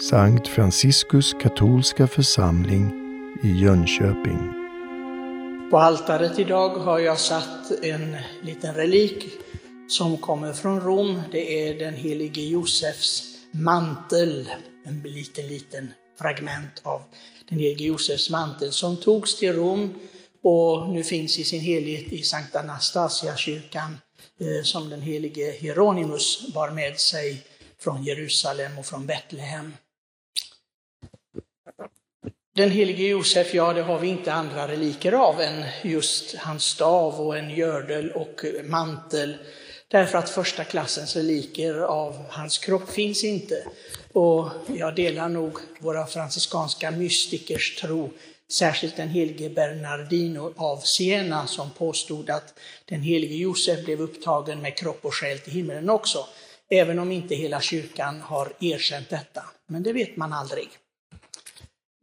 Sankt Franciskus katolska församling i Jönköping. På altaret idag har jag satt en liten relik som kommer från Rom. Det är den helige Josefs mantel, en liten, liten fragment av den helige Josefs mantel som togs till Rom och nu finns i sin helhet i Sankt Anastasia-kyrkan eh, som den helige Hieronymus bar med sig från Jerusalem och från Betlehem. Den helige Josef, ja det har vi inte andra reliker av än just hans stav och en gördel och mantel. Därför att första klassens reliker av hans kropp finns inte. Och jag delar nog våra franciskanska mystikers tro, särskilt den helige Bernardino av Siena som påstod att den helige Josef blev upptagen med kropp och själ till himlen också. Även om inte hela kyrkan har erkänt detta. Men det vet man aldrig.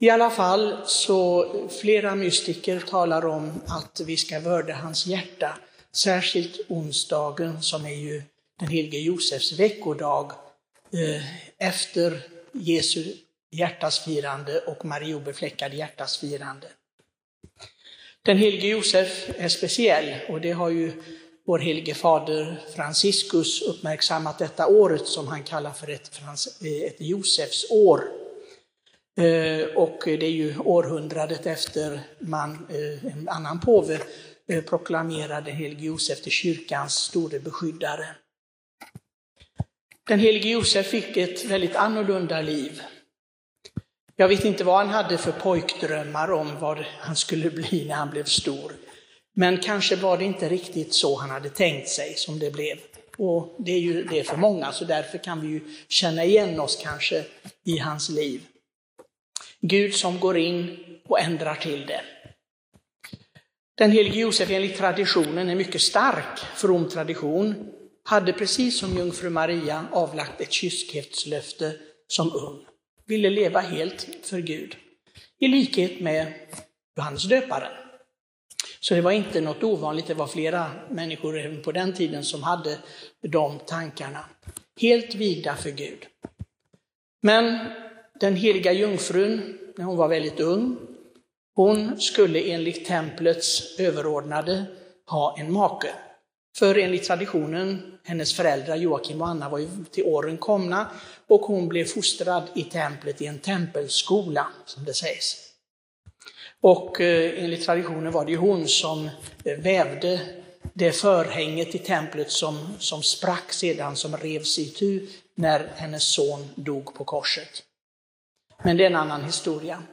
I alla fall så flera mystiker talar om att vi ska vörda hans hjärta, särskilt onsdagen som är ju den helige Josefs veckodag eh, efter Jesu hjärtasfirande och Marie obefläckade hjärtasfirande. Den helige Josef är speciell och det har ju vår helige fader Franciscus uppmärksammat detta året som han kallar för ett, eh, ett Josefs år. Eh, och det är ju århundradet efter man, eh, en annan påve eh, proklamerade helige Josef till kyrkans store beskyddare. Den helige Josef fick ett väldigt annorlunda liv. Jag vet inte vad han hade för pojkdrömmar om vad han skulle bli när han blev stor. Men kanske var det inte riktigt så han hade tänkt sig som det blev. Och det är ju det för många, så därför kan vi ju känna igen oss kanske i hans liv. Gud som går in och ändrar till det. Den helige Josef enligt traditionen, är mycket stark from tradition, hade precis som jungfru Maria avlagt ett kyskhetslöfte som ung. Ville leva helt för Gud. I likhet med Johannes döparen. Så det var inte något ovanligt, det var flera människor även på den tiden som hade de tankarna. Helt vigda för Gud. Men den heliga jungfrun, när hon var väldigt ung, hon skulle enligt templets överordnade ha en make. För enligt traditionen, hennes föräldrar Joakim och Anna var ju till åren komna och hon blev fostrad i templet i en tempelskola, som det sägs. Och eh, enligt traditionen var det ju hon som eh, vävde det förhänget i templet som, som sprack sedan, som revs itu när hennes son dog på korset. Men det är en annan historia.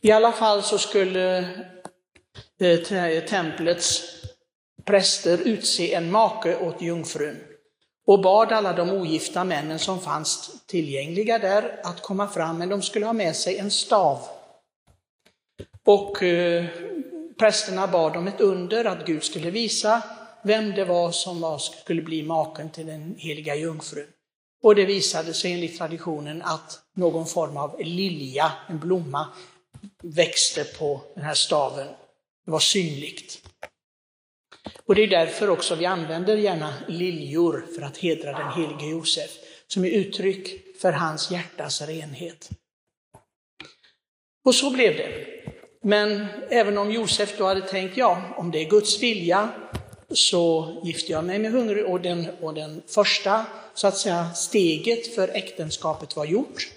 I alla fall så skulle eh, templets präster utse en make åt jungfrun och bad alla de ogifta männen som fanns tillgängliga där att komma fram, men de skulle ha med sig en stav. Och eh, prästerna bad om ett under, att Gud skulle visa vem det var som var, skulle bli maken till den heliga jungfrun. Och det visade sig enligt traditionen att någon form av lilja, en blomma, växte på den här staven. Det var synligt. Och det är därför också vi använder gärna liljor för att hedra den helige Josef, som är uttryck för hans hjärtas renhet. Och så blev det. Men även om Josef då hade tänkt, ja, om det är Guds vilja så gifte jag mig med hungrig och den, och den första så att säga steget för äktenskapet var gjort.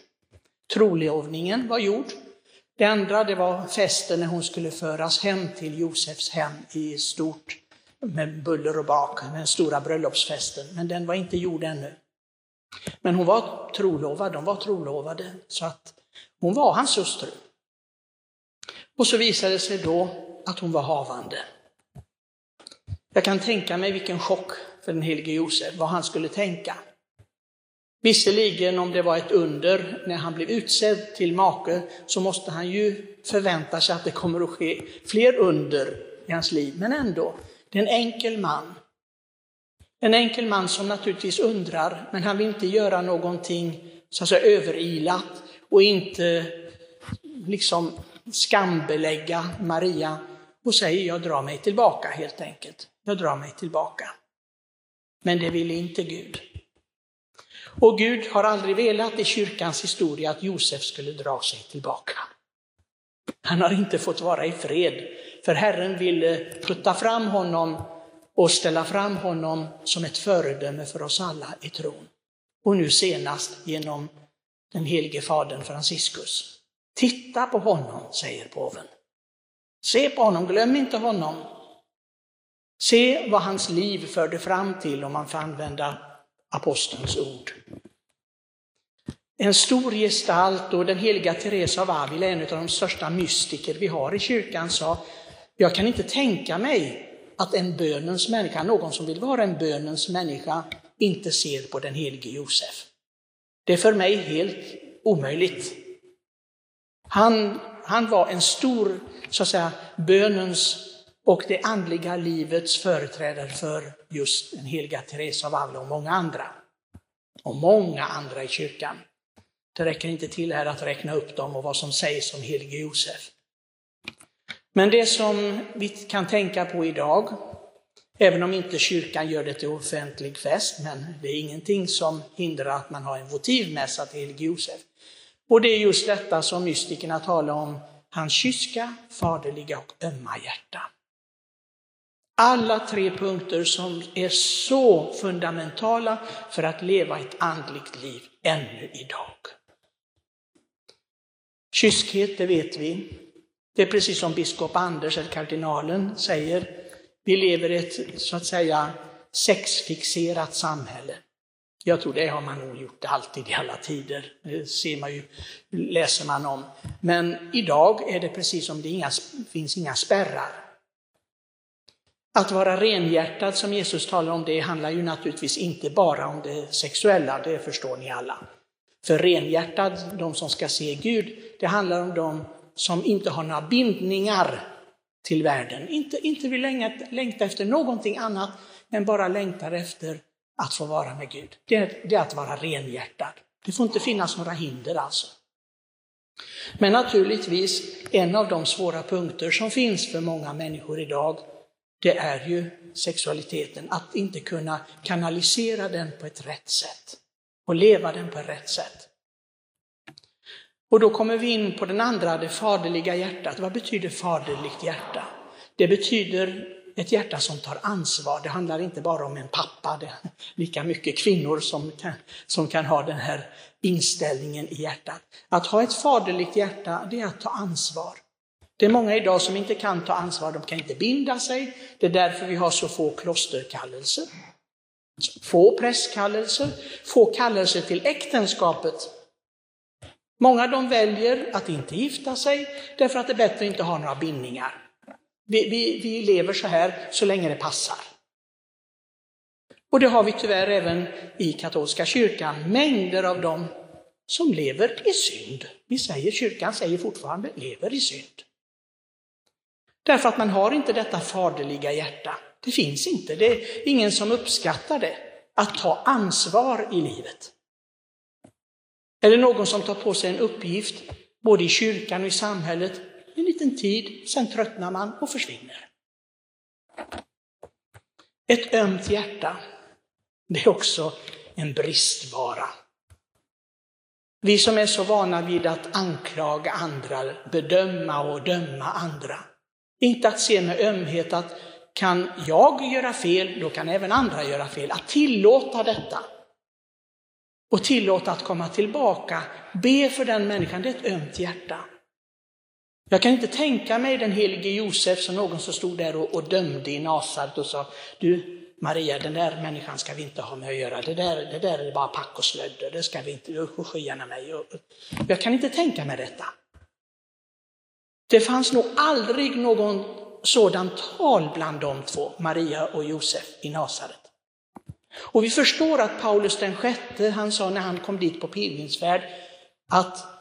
Trolovningen var gjord. Det andra det var festen när hon skulle föras hem till Josefs hem i stort med buller och bak, den stora bröllopsfesten. Men den var inte gjord ännu. Men hon var trolovad, de var trolovade, så att hon var hans hustru. Och så visade det sig då att hon var havande. Jag kan tänka mig vilken chock för den helige Josef, vad han skulle tänka. Visserligen om det var ett under när han blev utsedd till make så måste han ju förvänta sig att det kommer att ske fler under i hans liv, men ändå. Det är en enkel man. En enkel man som naturligtvis undrar, men han vill inte göra någonting så att säga överilat och inte liksom skambelägga Maria och säger jag drar mig tillbaka helt enkelt. Jag drar mig tillbaka. Men det ville inte Gud. Och Gud har aldrig velat i kyrkans historia att Josef skulle dra sig tillbaka. Han har inte fått vara i fred, för Herren ville putta fram honom och ställa fram honom som ett föredöme för oss alla i tron. Och nu senast genom den helige fadern Franciscus. Titta på honom, säger påven. Se på honom, glöm inte honom. Se vad hans liv förde fram till, om man får använda apostelns ord. En stor gestalt och den heliga Teresa av Avila, en av de största mystiker vi har i kyrkan, sa jag kan inte tänka mig att en bönens människa, någon som vill vara en bönens människa, inte ser på den helige Josef. Det är för mig helt omöjligt. Han, han var en stor, så att säga, bönens och det andliga livets företrädare för just den heliga Teresa av Avila och många andra. Och många andra i kyrkan. Det räcker inte till här att räkna upp dem och vad som sägs om helige Josef. Men det som vi kan tänka på idag, även om inte kyrkan gör det till offentlig fest, men det är ingenting som hindrar att man har en votivmässa till helige Josef. Och det är just detta som mystikerna talar om, hans kyska, faderliga och ömma hjärta. Alla tre punkter som är så fundamentala för att leva ett andligt liv ännu idag. Kyskhet, det vet vi. Det är precis som biskop Anders, eller kardinalen, säger. Vi lever i ett, så att säga, sexfixerat samhälle. Jag tror det har man nog gjort alltid i alla tider. Det ser man ju, läser man om. Men idag är det precis som det inga, finns inga spärrar. Att vara renhjärtad som Jesus talar om, det handlar ju naturligtvis inte bara om det sexuella, det förstår ni alla. För renhjärtad, de som ska se Gud, det handlar om de som inte har några bindningar till världen. Inte, inte vill längta, efter någonting annat än bara längtar efter att få vara med Gud. Det det är att vara renhjärtad. Det får inte finnas några hinder alltså. Men naturligtvis, en av de svåra punkter som finns för många människor idag, det är ju sexualiteten. Att inte kunna kanalisera den på ett rätt sätt och leva den på ett rätt sätt. Och då kommer vi in på den andra, det faderliga hjärtat. Vad betyder faderligt hjärta? Det betyder ett hjärta som tar ansvar. Det handlar inte bara om en pappa, det är lika mycket kvinnor som kan, som kan ha den här inställningen i hjärtat. Att ha ett faderligt hjärta, det är att ta ansvar. Det är många idag som inte kan ta ansvar, de kan inte binda sig. Det är därför vi har så få klosterkallelser. Få prästkallelser, få kallelser till äktenskapet. Många de väljer att inte gifta sig därför att det är bättre att inte ha några bindningar. Vi, vi, vi lever så här så länge det passar. Och det har vi tyvärr även i katolska kyrkan, mängder av dem som lever i synd. Vi säger, kyrkan säger fortfarande, lever i synd. Därför att man har inte detta faderliga hjärta. Det finns inte, det är ingen som uppskattar det. Att ta ansvar i livet. Eller någon som tar på sig en uppgift, både i kyrkan och i samhället, en liten tid, sen tröttnar man och försvinner. Ett ömt hjärta, det är också en bristvara. Vi som är så vana vid att anklaga andra, bedöma och döma andra. Inte att se med ömhet att kan jag göra fel, då kan även andra göra fel. Att tillåta detta och tillåta att komma tillbaka, be för den människan, det är ett ömt hjärta. Jag kan inte tänka mig den helige Josef som någon som stod där och, och dömde i Nasaret och sa, du Maria, den där människan ska vi inte ha med att göra, det där, det där är bara pack och slödder, det ska vi inte, usch och mig. Jag kan inte tänka mig detta. Det fanns nog aldrig någon sådan tal bland de två, Maria och Josef i Nasaret. Och vi förstår att Paulus den sjätte, han sa när han kom dit på pilgrimsfärd, att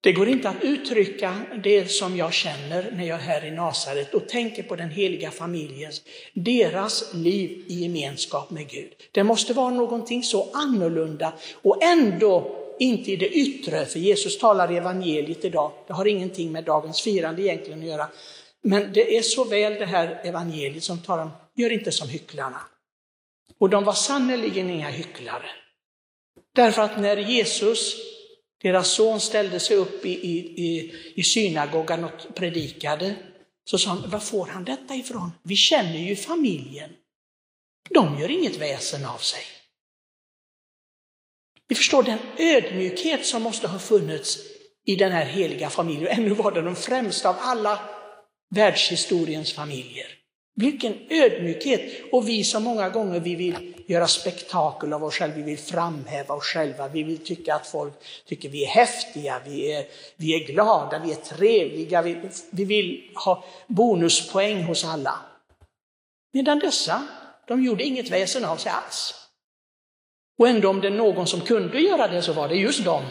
det går inte att uttrycka det som jag känner när jag är här i Nasaret och tänker på den heliga familjens, deras liv i gemenskap med Gud. Det måste vara någonting så annorlunda och ändå inte i det yttre, för Jesus talar i evangeliet idag. Det har ingenting med dagens firande egentligen att göra. Men det är så väl det här evangeliet som talar om, gör inte som hycklarna. Och de var sannerligen inga hycklare. Därför att när Jesus, deras son, ställde sig upp i, i, i, i synagogan och predikade, så sa han, var får han detta ifrån? Vi känner ju familjen. De gör inget väsen av sig. Vi förstår den ödmjukhet som måste ha funnits i den här heliga familjen. Ännu var det den främsta av alla världshistoriens familjer. Vilken ödmjukhet! Och vi som många gånger vi vill göra spektakel av oss själva, vi vill framhäva oss själva, vi vill tycka att folk tycker vi är häftiga, vi är, vi är glada, vi är trevliga, vi, vi vill ha bonuspoäng hos alla. Medan dessa, de gjorde inget väsen av sig alls. Och ändå om det är någon som kunde göra det så var det just dem.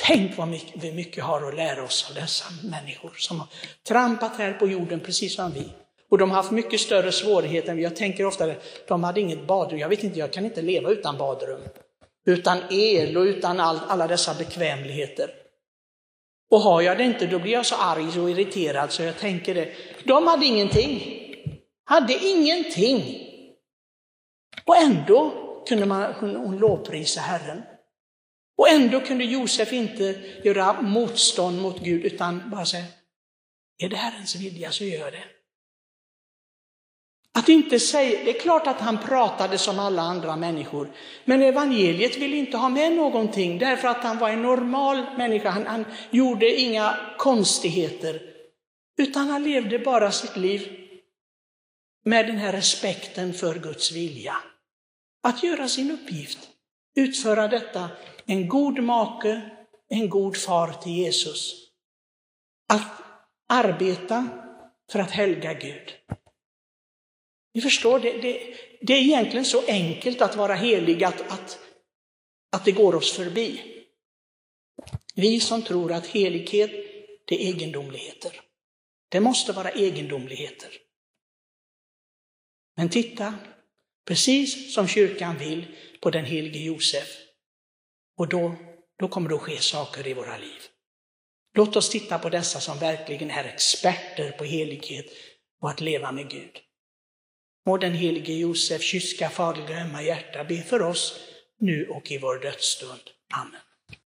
Tänk vad mycket vi mycket har att lära oss av dessa människor som har trampat här på jorden precis som vi. Och de har haft mycket större svårigheter än vi. Jag tänker ofta, de hade inget badrum. Jag vet inte, jag kan inte leva utan badrum. Utan el och utan all, alla dessa bekvämligheter. Och har jag det inte, då blir jag så arg och irriterad så jag tänker det. De hade ingenting. Hade ingenting. Och ändå kunde man, hon, hon lovprisa Herren. Och ändå kunde Josef inte göra motstånd mot Gud utan bara säga, är det Herrens vilja så gör det. Att inte säga, det är klart att han pratade som alla andra människor, men evangeliet ville inte ha med någonting därför att han var en normal människa. Han, han gjorde inga konstigheter, utan han levde bara sitt liv med den här respekten för Guds vilja. Att göra sin uppgift, utföra detta, en god make, en god far till Jesus. Att arbeta för att helga Gud. Ni förstår, det, det, det är egentligen så enkelt att vara helig att, att, att det går oss förbi. Vi som tror att helighet, det är egendomligheter. Det måste vara egendomligheter. Men titta, precis som kyrkan vill på den helige Josef. Och då, då kommer det att ske saker i våra liv. Låt oss titta på dessa som verkligen är experter på helighet och att leva med Gud. Må den helige Josef kyska faderliga ömma hjärta be för oss nu och i vår dödsstund. Amen.